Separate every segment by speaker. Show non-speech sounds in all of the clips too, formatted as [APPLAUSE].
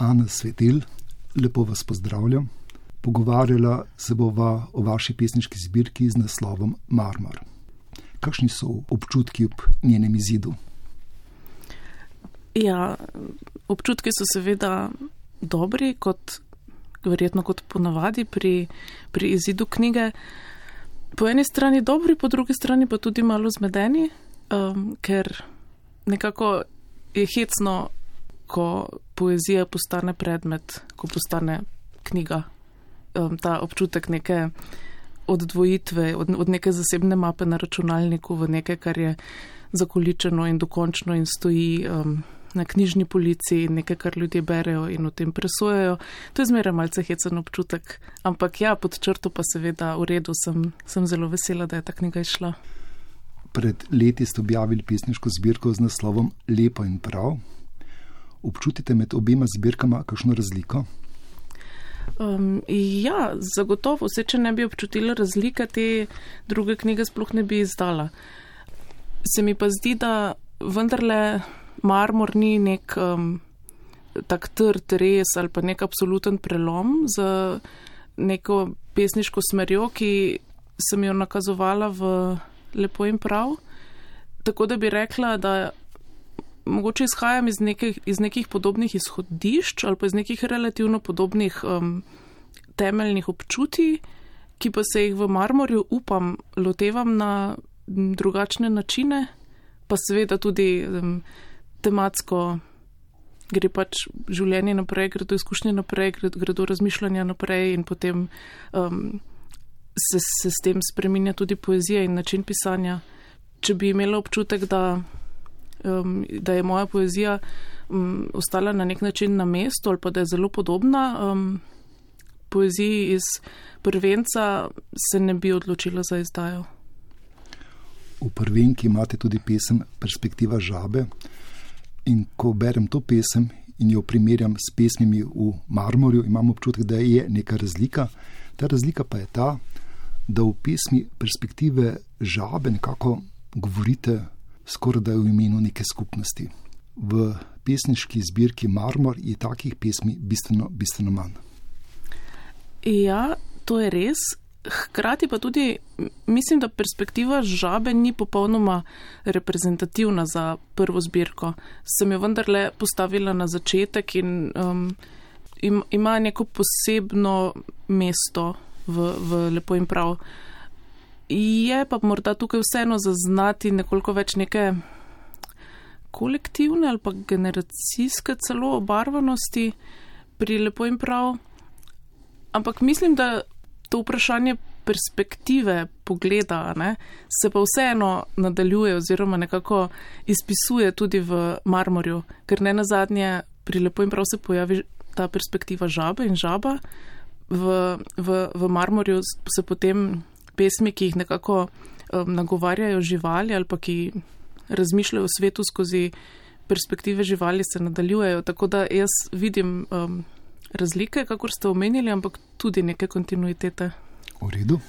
Speaker 1: Ana Svetil, lepo vas pozdravljam. Pogovarjala se bova o vaši pesniški zbirki z naslovom Marmor. Kakšni so občutki ob njenem izidu?
Speaker 2: Ja, občutki so seveda dobri, kot verjetno kot ponavadi pri, pri izidu knjige. Po eni strani dobri, po drugi strani pa tudi malo zmedeni, um, ker nekako je hecno, ko poezija postane predmet, ko postane knjiga. Um, ta občutek neke oddvojitve od, od neke zasebne mape na računalniku v nekaj, kar je zakoličeno in dokončno in stoji. Um, na knjižni polici, nekaj, kar ljudje berejo in o tem presojajo. To je zmeraj malce hecen občutek, ampak ja, pod črto pa seveda v redu, sem, sem zelo vesela, da je ta knjiga išla.
Speaker 1: Pred leti ste objavili pesniško zbirko z naslovom Lepo in prav. Občutite med obima zbirkama kakšno razliko?
Speaker 2: Um, ja, zagotovo, vse če ne bi občutila razlike, te druge knjige sploh ne bi izdala. Se mi pa zdi, da vendarle marmor ni nek um, tak trd res ali pa nek absoluten prelom za neko pesniško smerjo, ki sem jo nakazovala v lepo in prav. Tako da bi rekla, da mogoče izhajam iz nekih, iz nekih podobnih izhodišč ali pa iz nekih relativno podobnih um, temeljnih občuti, ki pa se jih v marmorju upam lotevam na drugačne načine, pa seveda tudi um, tematsko gre pač življenje naprej, gre do izkušnje naprej, gre, gre do razmišljanja naprej in potem um, se, se s tem spreminja tudi poezija in način pisanja. Če bi imela občutek, da, um, da je moja poezija um, ostala na nek način na mestu ali pa da je zelo podobna um, poeziji iz prvenca, se ne bi odločila za izdajo.
Speaker 1: V prvenki imate tudi pesem Perspektiva žabe. In ko berem to pesem in jo primerjam s pesmimi v Marmorju, imam občutek, da je neka razlika. Ta razlika pa je ta, da v pesmi perspektive žabe nekako govorite skoraj da v imenu neke skupnosti. V pesniški zbirki Marmor je takih pesmi bistveno, bistveno manj.
Speaker 2: Ja, to je res. Hkrati pa tudi mislim, da perspektiva žabe ni popolnoma reprezentativna za prvo zbirko. Sem jo vendarle postavila na začetek in um, ima neko posebno mesto v, v lepo in prav. Je pa morda tukaj vseeno zaznati nekoliko več neke kolektivne ali pa generacijske celo obarvanosti pri lepo in prav. Ampak mislim, da to vprašanje perspektive pogleda ne, se pa vseeno nadaljuje oziroma nekako izpisuje tudi v marmorju, ker ne na zadnje pri lepo in prav se pojavi ta perspektiva žabe in žaba. V, v, v marmorju se potem pesmi, ki jih nekako um, nagovarjajo živali ali pa ki razmišljajo o svetu skozi perspektive živali, se nadaljujejo. Tako da jaz vidim. Um, razlike, kakor ste omenili, ampak tudi neke kontinuitete.
Speaker 1: V redu.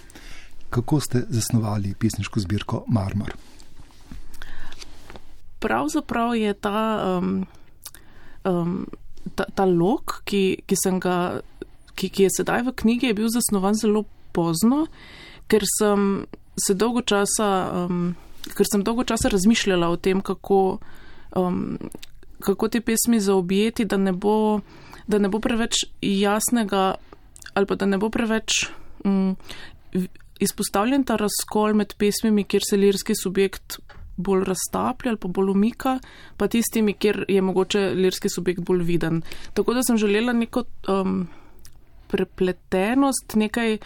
Speaker 1: Kako ste zasnovali pisniško zbirko Marmor?
Speaker 2: Pravzaprav je ta, um, um, ta, ta lok, ki, ki, ga, ki, ki je sedaj v knjigi, je bil zasnovan zelo pozno, ker sem se dolgo časa, um, ker sem dolgo časa razmišljala o tem, kako, um, kako te pesmi zaobjeti, da ne bo da ne bo preveč jasnega ali pa da ne bo preveč um, izpostavljen ta razkol med pesmimi, kjer se lirski subjekt bolj raztaplja ali pa bolj umika, pa tistimi, kjer je mogoče lirski subjekt bolj viden. Tako da sem želela neko um, prepletenost, nekaj,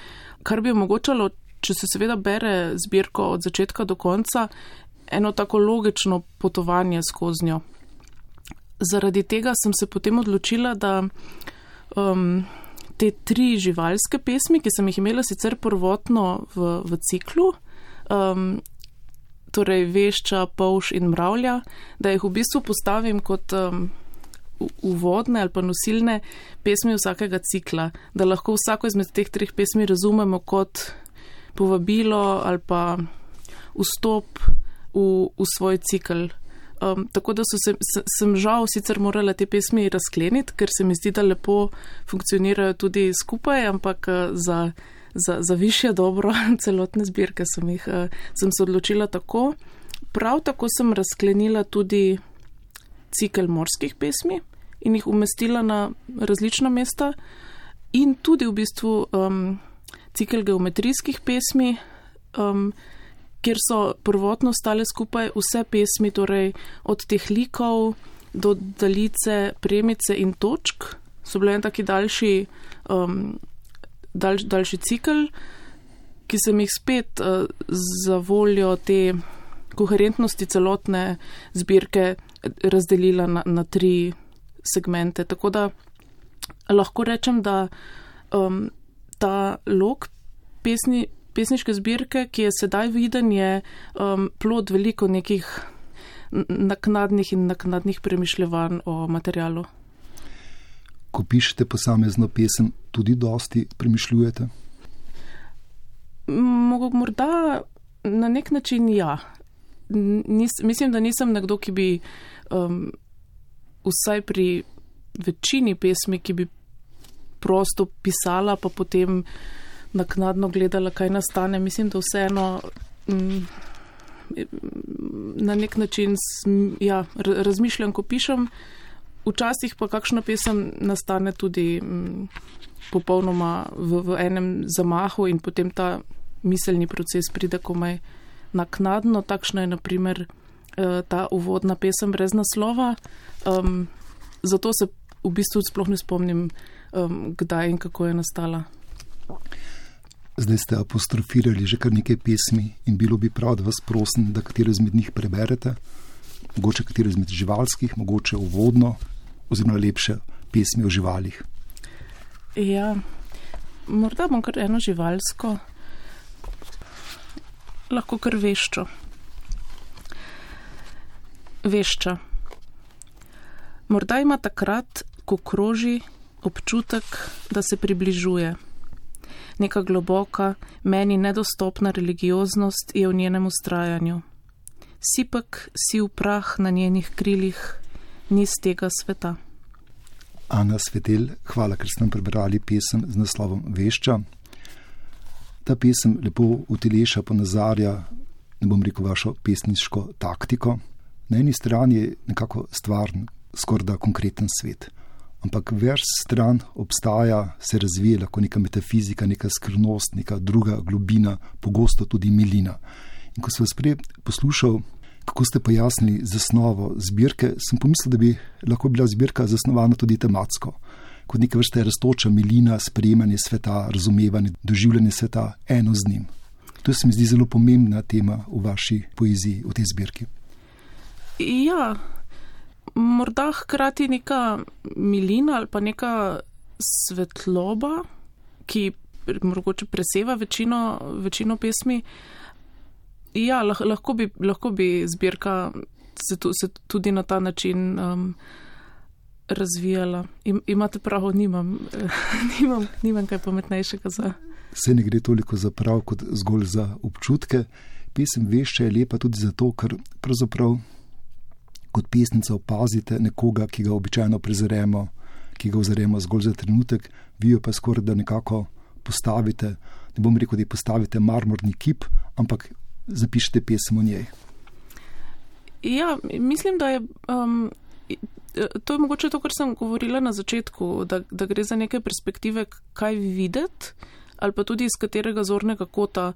Speaker 2: kar bi omogočalo, če se seveda bere zbirko od začetka do konca, eno tako logično potovanje skozi njo zaradi tega sem se potem odločila, da um, te tri živalske pesmi, ki sem jih imela sicer prvotno v, v ciklu, um, torej vešča, povš in mravlja, da jih v bistvu postavim kot um, uvodne ali pa nosilne pesmi vsakega cikla, da lahko vsako izmed teh treh pesmi razumemo kot povabilo ali pa vstop v, v svoj cikl Um, tako da se, sem žal sicer morala te pesmi razkleniti, ker se mi zdi, da lepo funkcionirajo tudi skupaj, ampak uh, za, za, za više dobro [LAUGHS] celotne zbirke sem, jih, uh, sem se odločila tako. Prav tako sem razklenila tudi cikl morskih pesmi in jih umestila na različna mesta, in tudi v bistvu um, cikl geometrijskih pesmi. Um, kjer so prvotno stale skupaj vse pesmi, torej od teh likov do daljice, premice in točk, so bile en taki daljši, um, daljš, daljši cikl, ki sem jih spet uh, za voljo te koherentnosti celotne zbirke razdelila na, na tri segmente. Tako da lahko rečem, da um, ta lok pesni pesniške zbirke, ki je sedaj viden, je um, plod veliko nekih naknadnih in naknadnih premišljevanj o materialu.
Speaker 1: Ko pišete posamezno pesem, tudi dosti premišljujete?
Speaker 2: Morda na nek način ja. Nis, mislim, da nisem nekdo, ki bi um, vsaj pri večini pesmi, ki bi prosto pisala, pa potem naknadno gledala, kaj nastane. Mislim, da vseeno mm, na nek način ja, razmišljam, ko pišem. Včasih pa kakšna pesem nastane tudi mm, popolnoma v, v enem zamahu in potem ta miselni proces pride komaj naknadno. Takšna je naprimer eh, ta uvodna pesem brez naslova. Um, zato se v bistvu sploh ne spomnim, um, kdaj in kako je nastala.
Speaker 1: Zdaj ste apostrofirali že kar nekaj pesmi in bilo bi prav, da vas prosim, da katero izmed njih preberete, mogoče katero izmed živalskih, mogoče uvodno, oziroma lepše pesmi o živalih.
Speaker 2: Ja, morda bom kar eno živalsko, lahko kar veščo. Vešča. Morda ima takrat, ko kroži, občutek, da se približuje neka globoka, meni nedostopna religioznost je v njenem ustrajanju. Sipek si v prah na njenih krilih, ni z tega sveta.
Speaker 1: Ana Svetel, hvala, ker ste nam prebrali pesem z naslovom Vešča. Ta pesem lepo uteleša ponazarja, ne bom rekel, vašo pesniško taktiko. Na eni strani je nekako stvarn, skorda konkreten svet ampak več stran obstaja, se razvija lahko neka metafizika, neka skrivnost, neka druga globina, pogosto tudi milina. In ko sem vas prej poslušal, kako ste pojasnili zasnovo zbirke, sem pomislil, da bi lahko bila zbirka zasnovana tudi tematsko. Kot neka vrsta raztoča milina, sprejemanje sveta, razumevanje, doživljanje sveta eno z njim. To se mi zdi zelo pomembna tema v vaši poeziji, v tej zbirki.
Speaker 2: Ja, morda hkrati neka milina ali pa neka svetloba, ki mogoče preseva večino, večino pesmi. Ja, lahko bi, lahko bi zbirka se, tu, se tudi na ta način um, razvijala. Im, imate prav, nimam, [LAUGHS] nimam, nimam kaj pametnejšega za.
Speaker 1: Se ne gre toliko za prav, kot zgolj za občutke. Pesem vešče je lepa tudi zato, ker pravzaprav kot pesnica opazite nekoga, ki ga običajno prezremo, ki ga ozremo zgolj za trenutek, vi jo pa skoraj da nekako postavite. Ne bom rekel, da ji postavite marmorni kip, ampak zapišite pesem o njej.
Speaker 2: Ja, mislim, da je. Um, To je mogoče to, kar sem govorila na začetku, da, da gre za neke perspektive, kaj videti, ali pa tudi iz katerega zornega kota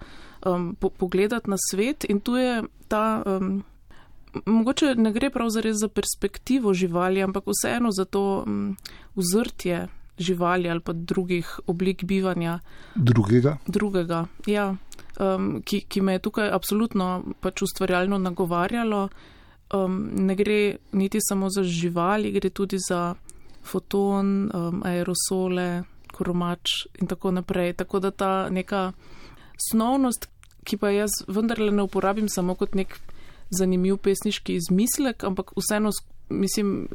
Speaker 2: um, po, pogledati na svet. In tu je ta um, mogoče ne gre prav za res za perspektivo živali, ampak vseeno za to um, vzrtje živali ali pa drugih oblik bivanja.
Speaker 1: Drugega?
Speaker 2: Drugega, ja. Um, ki, ki me je tukaj absolutno pač ustvarjalno nagovarjalo. Um, ne gre niti samo za živali, gre tudi za foton, um, aerosole, koromač in tako naprej. Tako da ta neka snovnost, ki pa jaz vendarle ne uporabim samo kot nek zanimiv pesniški izmislek, ampak vseeno, mislim,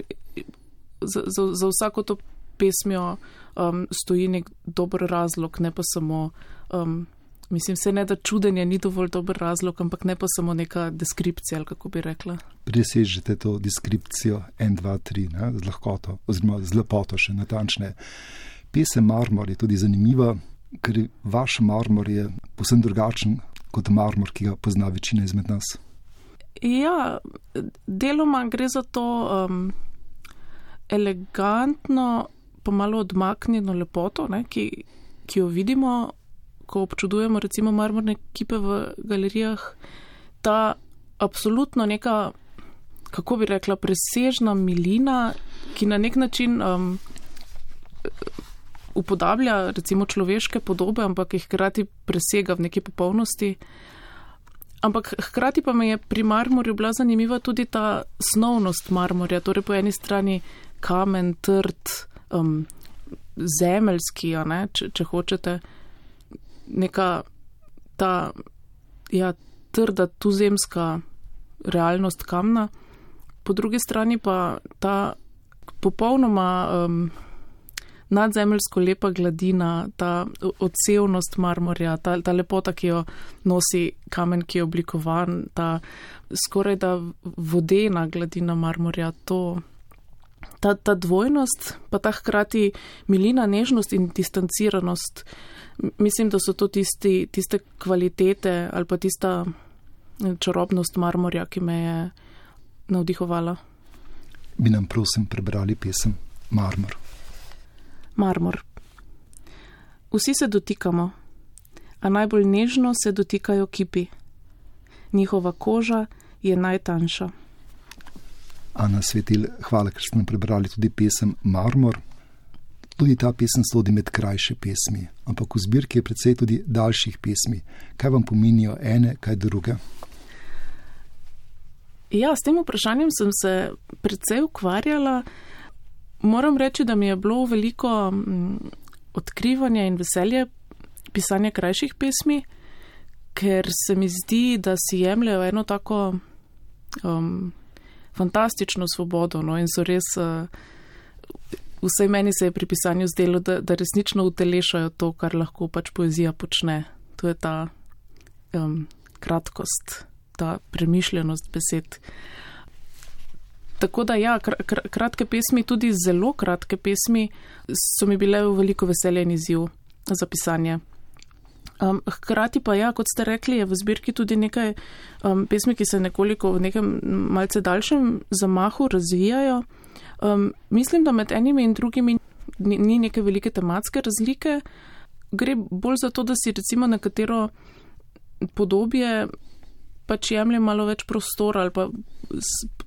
Speaker 2: za, za, za vsako to pesmijo um, stoji nek dober razlog, ne pa samo um, Mislim, se ne da čudenje ni dovolj dober razlog, ampak ne pa samo neka deskripcija, ali kako bi rekla.
Speaker 1: Presežete to deskripcijo 1, 2, 3 ne, z lahkoto, oziroma z lepoto še natančne. Pesem Marmor je tudi zanimiva, ker vaš marmor je posebno drugačen kot marmor, ki ga pozna večina izmed nas.
Speaker 2: Ja, deloma gre za to um, elegantno, pa malo odmaknjeno lepoto, ne, ki, ki jo vidimo ko občudujemo recimo marmorne kipe v galerijah, ta absolutno neka, kako bi rekla, presežna milina, ki na nek način um, upodablja recimo človeške podobe, ampak jih hkrati presega v neki popolnosti. Ampak hkrati pa me je pri marmorju bila zanimiva tudi ta snovnost marmorja, torej po eni strani kamen, trd, um, zemeljski, ne, če, če hočete neka ta ja, trda tuzemska realnost kamna, po drugi strani pa ta popolnoma um, nadzemeljsko lepa gladina, ta odsevnost marmorja, ta, ta lepota, ki jo nosi kamen, ki je oblikovan, ta skoraj da vodena gladina marmorja, to. Ta, ta dvojnost, pa ta hkrati milina, nežnost in distanciranost, mislim, da so to tisti, tiste kvalitete ali pa tista eh, čarobnost marmorja, ki me je navdihovala.
Speaker 1: Bi nam prosim prebrali pesem Marmor.
Speaker 2: Marmor. Vsi se dotikamo, a najbolj nežno se dotikajo kipi. Njihova koža je najtanjša.
Speaker 1: Ana Svetil, hvala, ker ste nam prebrali tudi pesem Marmor. Tudi ta pesem sodi med krajše pesmi, ampak v zbirki je predvsej tudi daljših pesmi. Kaj vam pomenijo ene, kaj druge?
Speaker 2: Ja, s tem vprašanjem sem se predvsej ukvarjala. Moram reči, da mi je bilo veliko mm, odkrivanja in veselje pisanja krajših pesmi, ker se mi zdi, da si jemljajo eno tako um, fantastično svobodo no, in so res. Uh, vsej meni se je pri pisanju zdelo, da, da resnično utelešajo to, kar lahko pač poezija počne. To je ta um, kratkost, ta premišljenost besed. Tako da, ja, kr kr kratke pesmi, tudi zelo kratke pesmi, so mi bile v veliko veselje in izziv za pisanje. Um, hkrati pa, ja, kot ste rekli, je v zbirki tudi nekaj um, pesmi, ki se nekoliko v nekem malce daljšem zamahu razvijajo. Um, mislim, da med enimi in drugimi ni, ni neke velike tematske razlike. Gre bolj za to, da si recimo nekatero podobje pač jemlje malo več prostora ali pa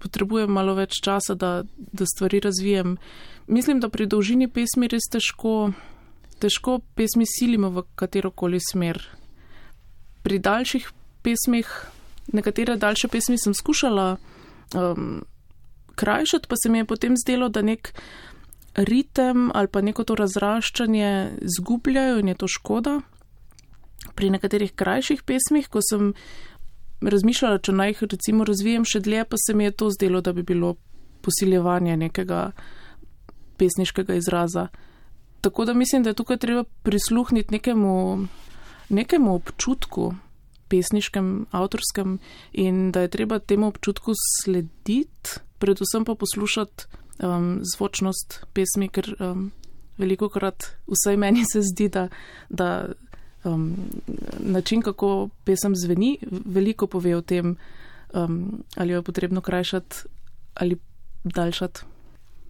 Speaker 2: potrebuje malo več časa, da, da stvari razvijem. Mislim, da pri dolžini pesmi res težko, težko pesmi silimo v katero koli smer. Pri daljših pesmih, nekatere daljše pesmi sem skušala. Um, krajšati, pa se mi je potem zdelo, da nek ritem ali pa neko to razraščanje zgubljajo in je to škoda. Pri nekaterih krajših pesmih, ko sem razmišljala, če naj jih recimo razvijem še dlje, pa se mi je to zdelo, da bi bilo posiljevanje nekega pesniškega izraza. Tako da mislim, da je tukaj treba prisluhniti nekemu, nekemu občutku pesniškem, avtorskem in da je treba temu občutku slediti predvsem pa poslušati um, zvočnost pesmi, ker um, veliko krat vsaj meni se zdi, da, da um, način, kako pesem zveni, veliko pove o tem, um, ali jo je potrebno krajšati ali daljšati.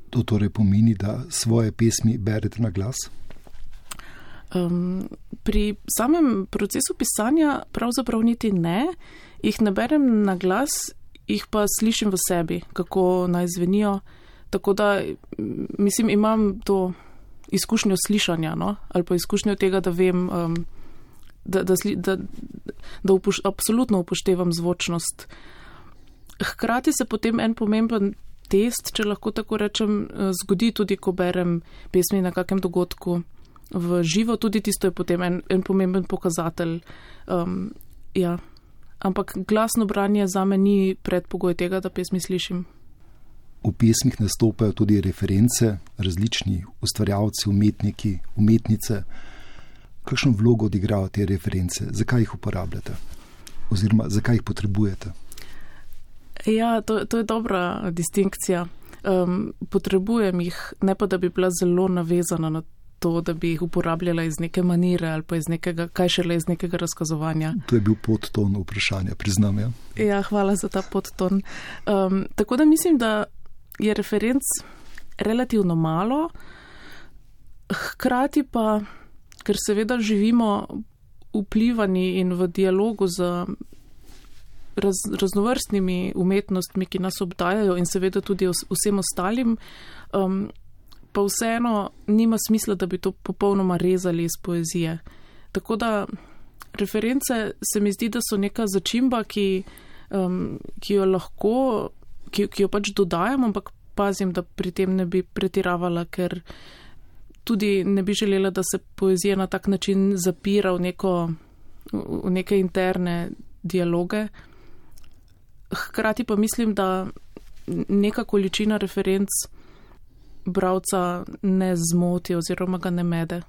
Speaker 1: To torej pomeni, da svoje pesmi berete na glas?
Speaker 2: Um, pri samem procesu pisanja pravzaprav niti ne, jih ne berem na glas, jih pa slišim v sebi, kako naj zvenijo. Tako da, mislim, imam to izkušnjo slišanja, no? ali pa izkušnjo tega, da vem, um, da, da, da, da upoš, absolutno upoštevam zvočnost. Hkrati se potem en pomemben test, če lahko tako rečem, zgodi tudi, ko berem pesmi na kakem dogodku v živo, tudi tisto je potem en, en pomemben pokazatelj. Um, ja ampak glasno branje za me ni predpogoj tega, da pesmi slišim.
Speaker 1: V pesmih nastopajo tudi reference, različni ustvarjalci, umetniki, umetnice. Kakšno vlogo odigrajo te reference, zakaj jih uporabljate, oziroma zakaj jih potrebujete.
Speaker 2: Ja, to, to je dobra distinkcija. Um, potrebujem jih, ne pa da bi bila zelo navezana na to, da bi jih uporabljala iz neke manire ali pa iz nekega, kaj šele iz nekega razkazovanja.
Speaker 1: To je bil podton vprašanja, priznam. Ja,
Speaker 2: ja hvala za ta podton. Um, tako da mislim, da je referenc relativno malo, hkrati pa, ker seveda živimo vplivani in v dialogu z raz, raznovrstnimi umetnostmi, ki nas obdajajo in seveda tudi vsem ostalim, um, pa vseeno nima smisla, da bi to popolnoma rezali iz poezije. Tako da reference se mi zdi, da so neka začimba, ki, um, ki jo lahko, ki, ki jo pač dodajam, ampak pazim, da pri tem ne bi pretiravala, ker tudi ne bi želela, da se poezija na tak način zapira v, neko, v neke interne dialoge. Hkrati pa mislim, da neka količina referenc bralca ne zmoti oziroma ga ne mede.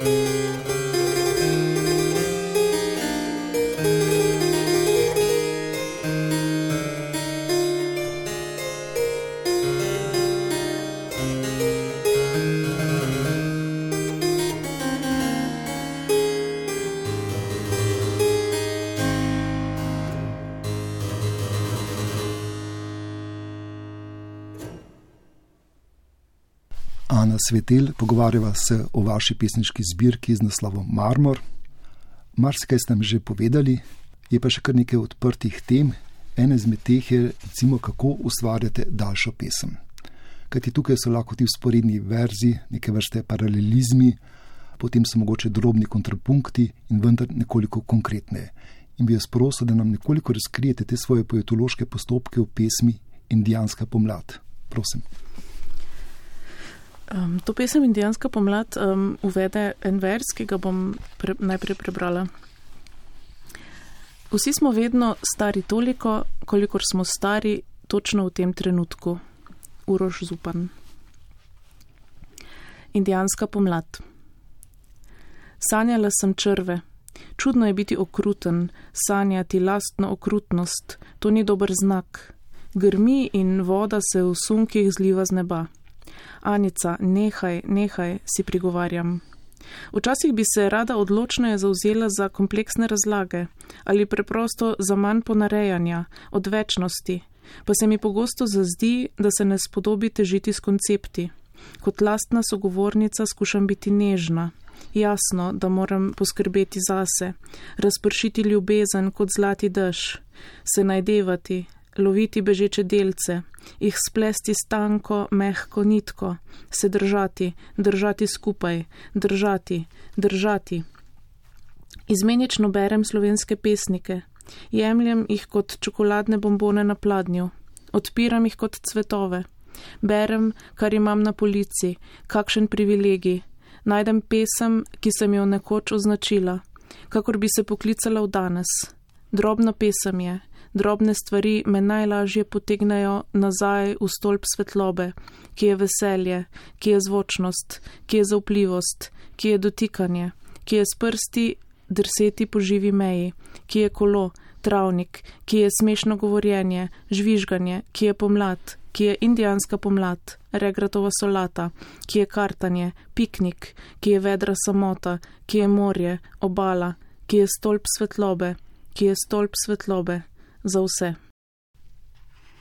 Speaker 1: Ana Svetel, pogovarjava se o vaši pesniški zbirki z naslovom Marmor. Marsikaj ste mi že povedali, je pa še kar nekaj odprtih tem. Ena izmed teh je, recimo, kako ustvarjate daljšo pesem. Kajti tukaj so lahko ti sporedni verzi, neke vrste paralelizmi, potem so mogoče drobni kontrapunkti in vendar nekoliko konkretneje. In bi jaz prosil, da nam nekoliko razkrijete te svoje poetološke postopke v pesmi Indijanska pomlad. Prosim.
Speaker 2: Um, to pesem Indijanska pomlad um, uvede en vers, ki ga bom pre, najprej prebrala. Vsi smo vedno stari toliko, kolikor smo stari točno v tem trenutku. Urož Zupan. Indijanska pomlad. Sanjala sem črve. Čudno je biti okruten, sanjati lastno okrutnost, to ni dober znak. Grmi in voda se v sunkih zliva z neba. Anica, nehaj, nehaj, si prigovarjam. Včasih bi se rada odločneje zauzela za kompleksne razlage ali preprosto za manj ponarejanja, odvečnosti, pa se mi pogosto zazdi, da se ne spodobi težiti s koncepti. Kot lastna sogovornica skušam biti nežna. Jasno, da moram poskrbeti zase, razpršiti ljubezen kot zlati dež, se najdevati, loviti bežeče delce, jih splesti stanko, mehko nitko, se držati, držati skupaj, držati, držati. Izmenično berem slovenske pesnike, jemljem jih kot čokoladne bombone na pladnju, odpiram jih kot cvetove, berem, kar imam na polici, kakšen privilegij, najdem pesem, ki sem jo nekoč označila, kakor bi se poklicala v danes. Drobna pesem je, drobne stvari me najlažje potegnajo nazaj v stolp svetlobe, ki je veselje, ki je zvočnost, ki je zaupljivost, ki je dotikanje, ki je s prsti drseti po živi meji, ki je kolo, travnik, ki je smešno govorjenje, žvižganje, ki je pomlad, ki je indijanska pomlad, regratova solata, ki je kartanje, piknik, ki je vedra samota, ki je morje, obala, ki je stolp svetlobe, ki je stolp svetlobe za vse.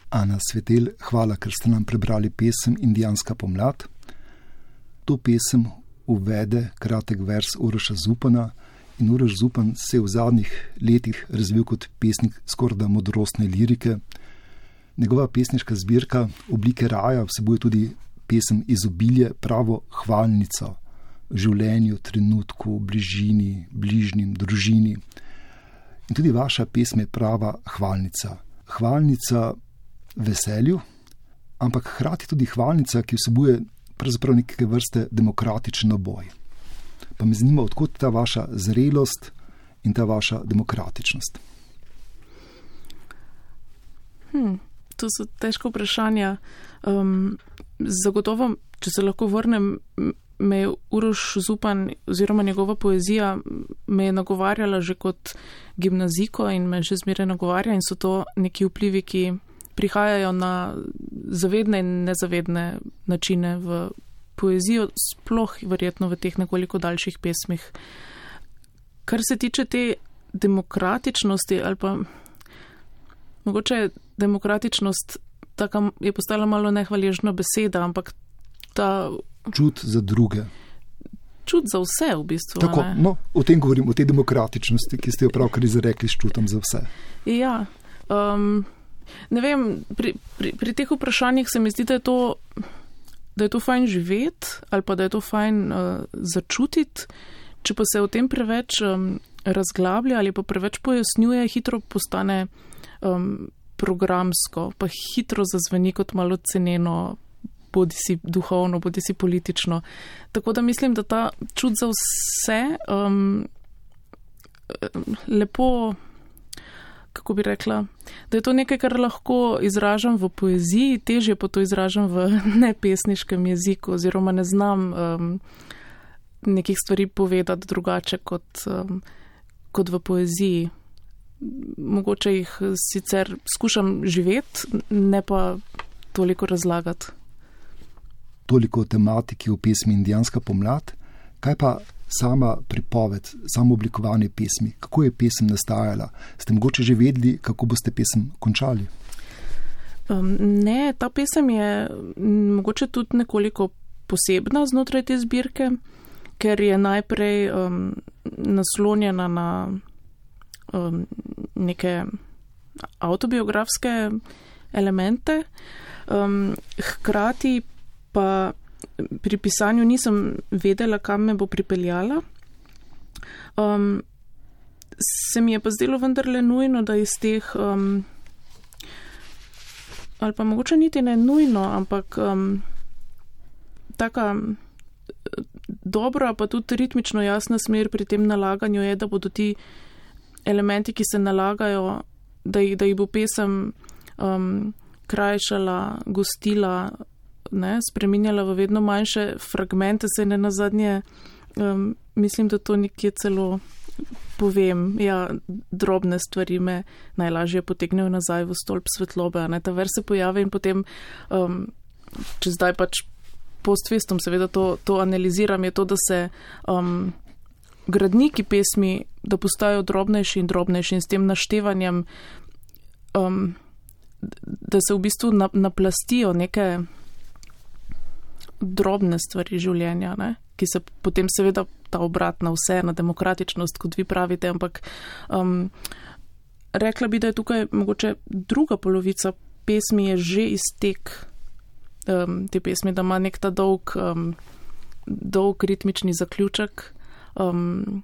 Speaker 1: Ana Svetel, hvala, ker ste nam prebrali pesem Indijanska pomlad. To pesem uvede kratek vers Uroša Zupana in Uroš Zupan se je v zadnjih letih razvil kot pesnik skorda modrostne lirike. Njegova pesniška zbirka Oblike raja vsebuje tudi pesem Izobilje, pravo hvalnico življenju, trenutku, bližini, bližnjim, družini. In tudi vaša pesem je prava hvalnica. Hvalnica veselju, ampak hkrati tudi hvalnica, ki vsebuje pravzaprav neke vrste demokratičen oboj. Pa me zanima, odkot ta vaša zrelost in ta vaša demokratičnost.
Speaker 2: Hmm, to so težko vprašanja. Um, zagotovo, če se lahko vrnem, me je Uroš Zupan oziroma njegova poezija me je nagovarjala že kot gimnaziko in me že zmeraj nagovarja in so to neki vplivi, ki prihajajo na zavedne in nezavedne načine v poezijo, sploh verjetno v teh nekoliko daljših pesmih. Kar se tiče te demokratičnosti ali pa mogoče je demokratičnost taka je postala malo nehvaležna beseda, ampak ta
Speaker 1: čut za druge.
Speaker 2: Čut za vse, v bistvu.
Speaker 1: Tako, no, o tem govorim, o tej demokratičnosti, ki ste jo pravkar izrekli s čutom za vse.
Speaker 2: Ja, um, ne vem, pri, pri, pri teh vprašanjih se mi zdi, da je to, da je to fajn živeti ali pa da je to fajn uh, začutiti. Če pa se o tem preveč um, razglablja ali pa preveč pojasnjuje, hitro postane um, programsko, pa hitro zazveni kot malo ceneno bodi si duhovno, bodi si politično. Tako da mislim, da ta čut za vse um, lepo, kako bi rekla, da je to nekaj, kar lahko izražam v poeziji, težje pa to izražam v [LAUGHS] nepesniškem jeziku oziroma ne znam um, nekih stvari povedati drugače kot, um, kot v poeziji. Mogoče jih sicer skušam živeti, ne pa toliko razlagati
Speaker 1: toliko o tematiki v pesmi Indijanska pomlad, kaj pa sama pripoved, samo oblikovanje pesmi, kako je pesem nastajala. Ste mogoče že vedeli, kako boste pesem končali?
Speaker 2: Um, ne, ta pesem je mogoče tudi nekoliko posebna znotraj te zbirke, ker je najprej um, naslonjena na um, neke autobiografske elemente, um, hkrati pa pri pisanju nisem vedela, kam me bo pripeljala. Um, se mi je pa zdelo vendarle nujno, da iz teh, um, ali pa mogoče niti ne nujno, ampak um, taka dobra, pa tudi ritmično jasna smer pri tem nalaganju je, da bodo ti elementi, ki se nalagajo, da jih, da jih bo pesem um, krajšala, gostila, ne, spremenjala v vedno manjše fragmente, se ne na zadnje, um, mislim, da to nekje celo povem. Ja, drobne stvari me najlažje potegnejo nazaj v stolp svetlobe, ne, ta ver se pojavi in potem, um, če zdaj pač postvestom seveda to, to analiziram, je to, da se um, gradniki pesmi, da postajajo drobnejši in drobnejši in s tem naštevanjem, um, da se v bistvu naplastijo neke drobne stvari življenja, ne? ki se potem seveda ta obrat na vse, na demokratičnost, kot vi pravite, ampak um, rekla bi, da je tukaj mogoče druga polovica pesmi je že iztek um, te pesmi, da ima nek ta dolg, um, dolg ritmični zaključek. Um,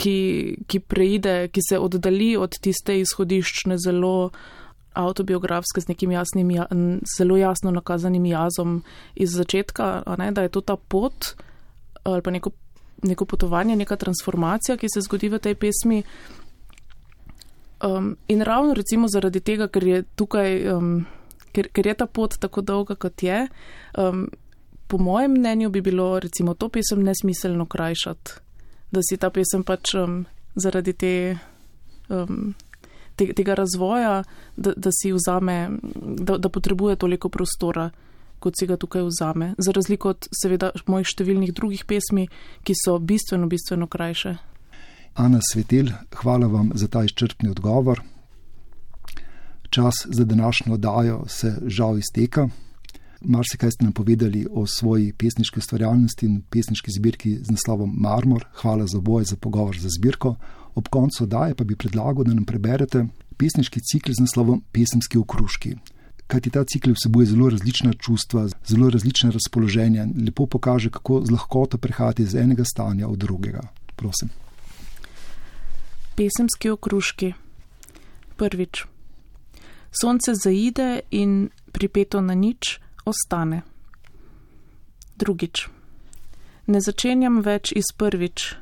Speaker 2: Ki, ki preide, ki se oddalji od tiste izhodiščne, zelo autobiografske, z nekim jasnim, zelo jasno nakazanim jazom iz začetka, ne, da je to ta pot ali pa neko, neko potovanje, neka transformacija, ki se zgodi v tej pesmi. Um, in ravno recimo zaradi tega, ker je tukaj, um, ker, ker je ta pot tako dolga, kot je, um, po mojem mnenju bi bilo recimo to pesem nesmiselno krajšati, da si ta pesem pač um, zaradi te, um, te, tega razvoja, da, da si vzame, da, da potrebuje toliko prostora kot si ga tukaj vzame. Za razliko od seveda mojih številnih drugih pesmi, ki so bistveno, bistveno krajše.
Speaker 1: Ana Svetel, hvala vam za ta izčrpni odgovor. Čas za današnjo oddajo se žal izteka. Mar se kaj ste nam povedali o svoji pesniški ustvarjalnosti in pesniški zbirki z naslovom Marmor. Hvala za boj, za pogovor, za zbirko. Ob koncu oddaje pa bi predlagal, da nam preberete pesniški cikl z naslovom Pesemski okruški kajti ta cikl vsebuje zelo različna čustva, zelo različne razpoloženja in lepo pokaže, kako z lahkoto prehajati iz enega stanja v drugega. Prosim.
Speaker 2: Pesemski okruški. Prvič. Sonce zaide in pripeto na nič ostane. Drugič. Ne začenjam več iz prvič.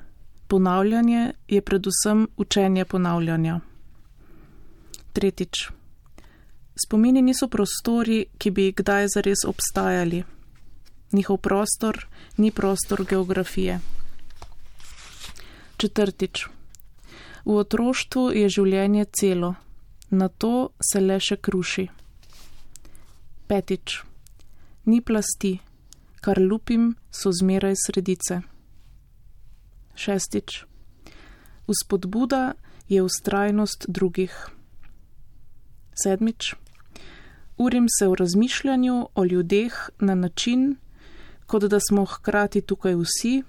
Speaker 2: Ponavljanje je predvsem učenje ponavljanja. Tretjič. Spomini niso prostori, ki bi kdaj zares obstajali. Njihov prostor ni prostor geografije. Četrtič. V otroštvu je življenje celo, na to se le še kruši. Petič. Ni plasti, kar lupim, so zmeraj sredice. Šestič. Vzpodbuda je ustrajnost drugih. Sedmič urim se v razmišljanju o ljudeh na način, kot da smo hkrati tukaj vsi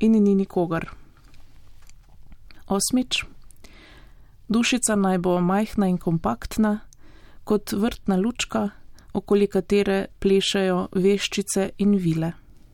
Speaker 2: in ni nikogar. Osmič. Dušica naj bo majhna in kompaktna, kot vrtna lučka, okoli katere plešajo veščice in vile.